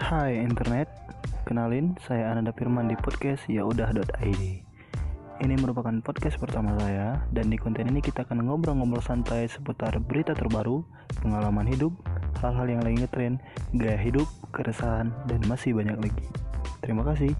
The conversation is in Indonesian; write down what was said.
Hai internet, kenalin saya Ananda Firman di podcast yaudah.id Ini merupakan podcast pertama saya dan di konten ini kita akan ngobrol-ngobrol santai seputar berita terbaru, pengalaman hidup, hal-hal yang lagi ngetren, gaya hidup, keresahan, dan masih banyak lagi. Terima kasih.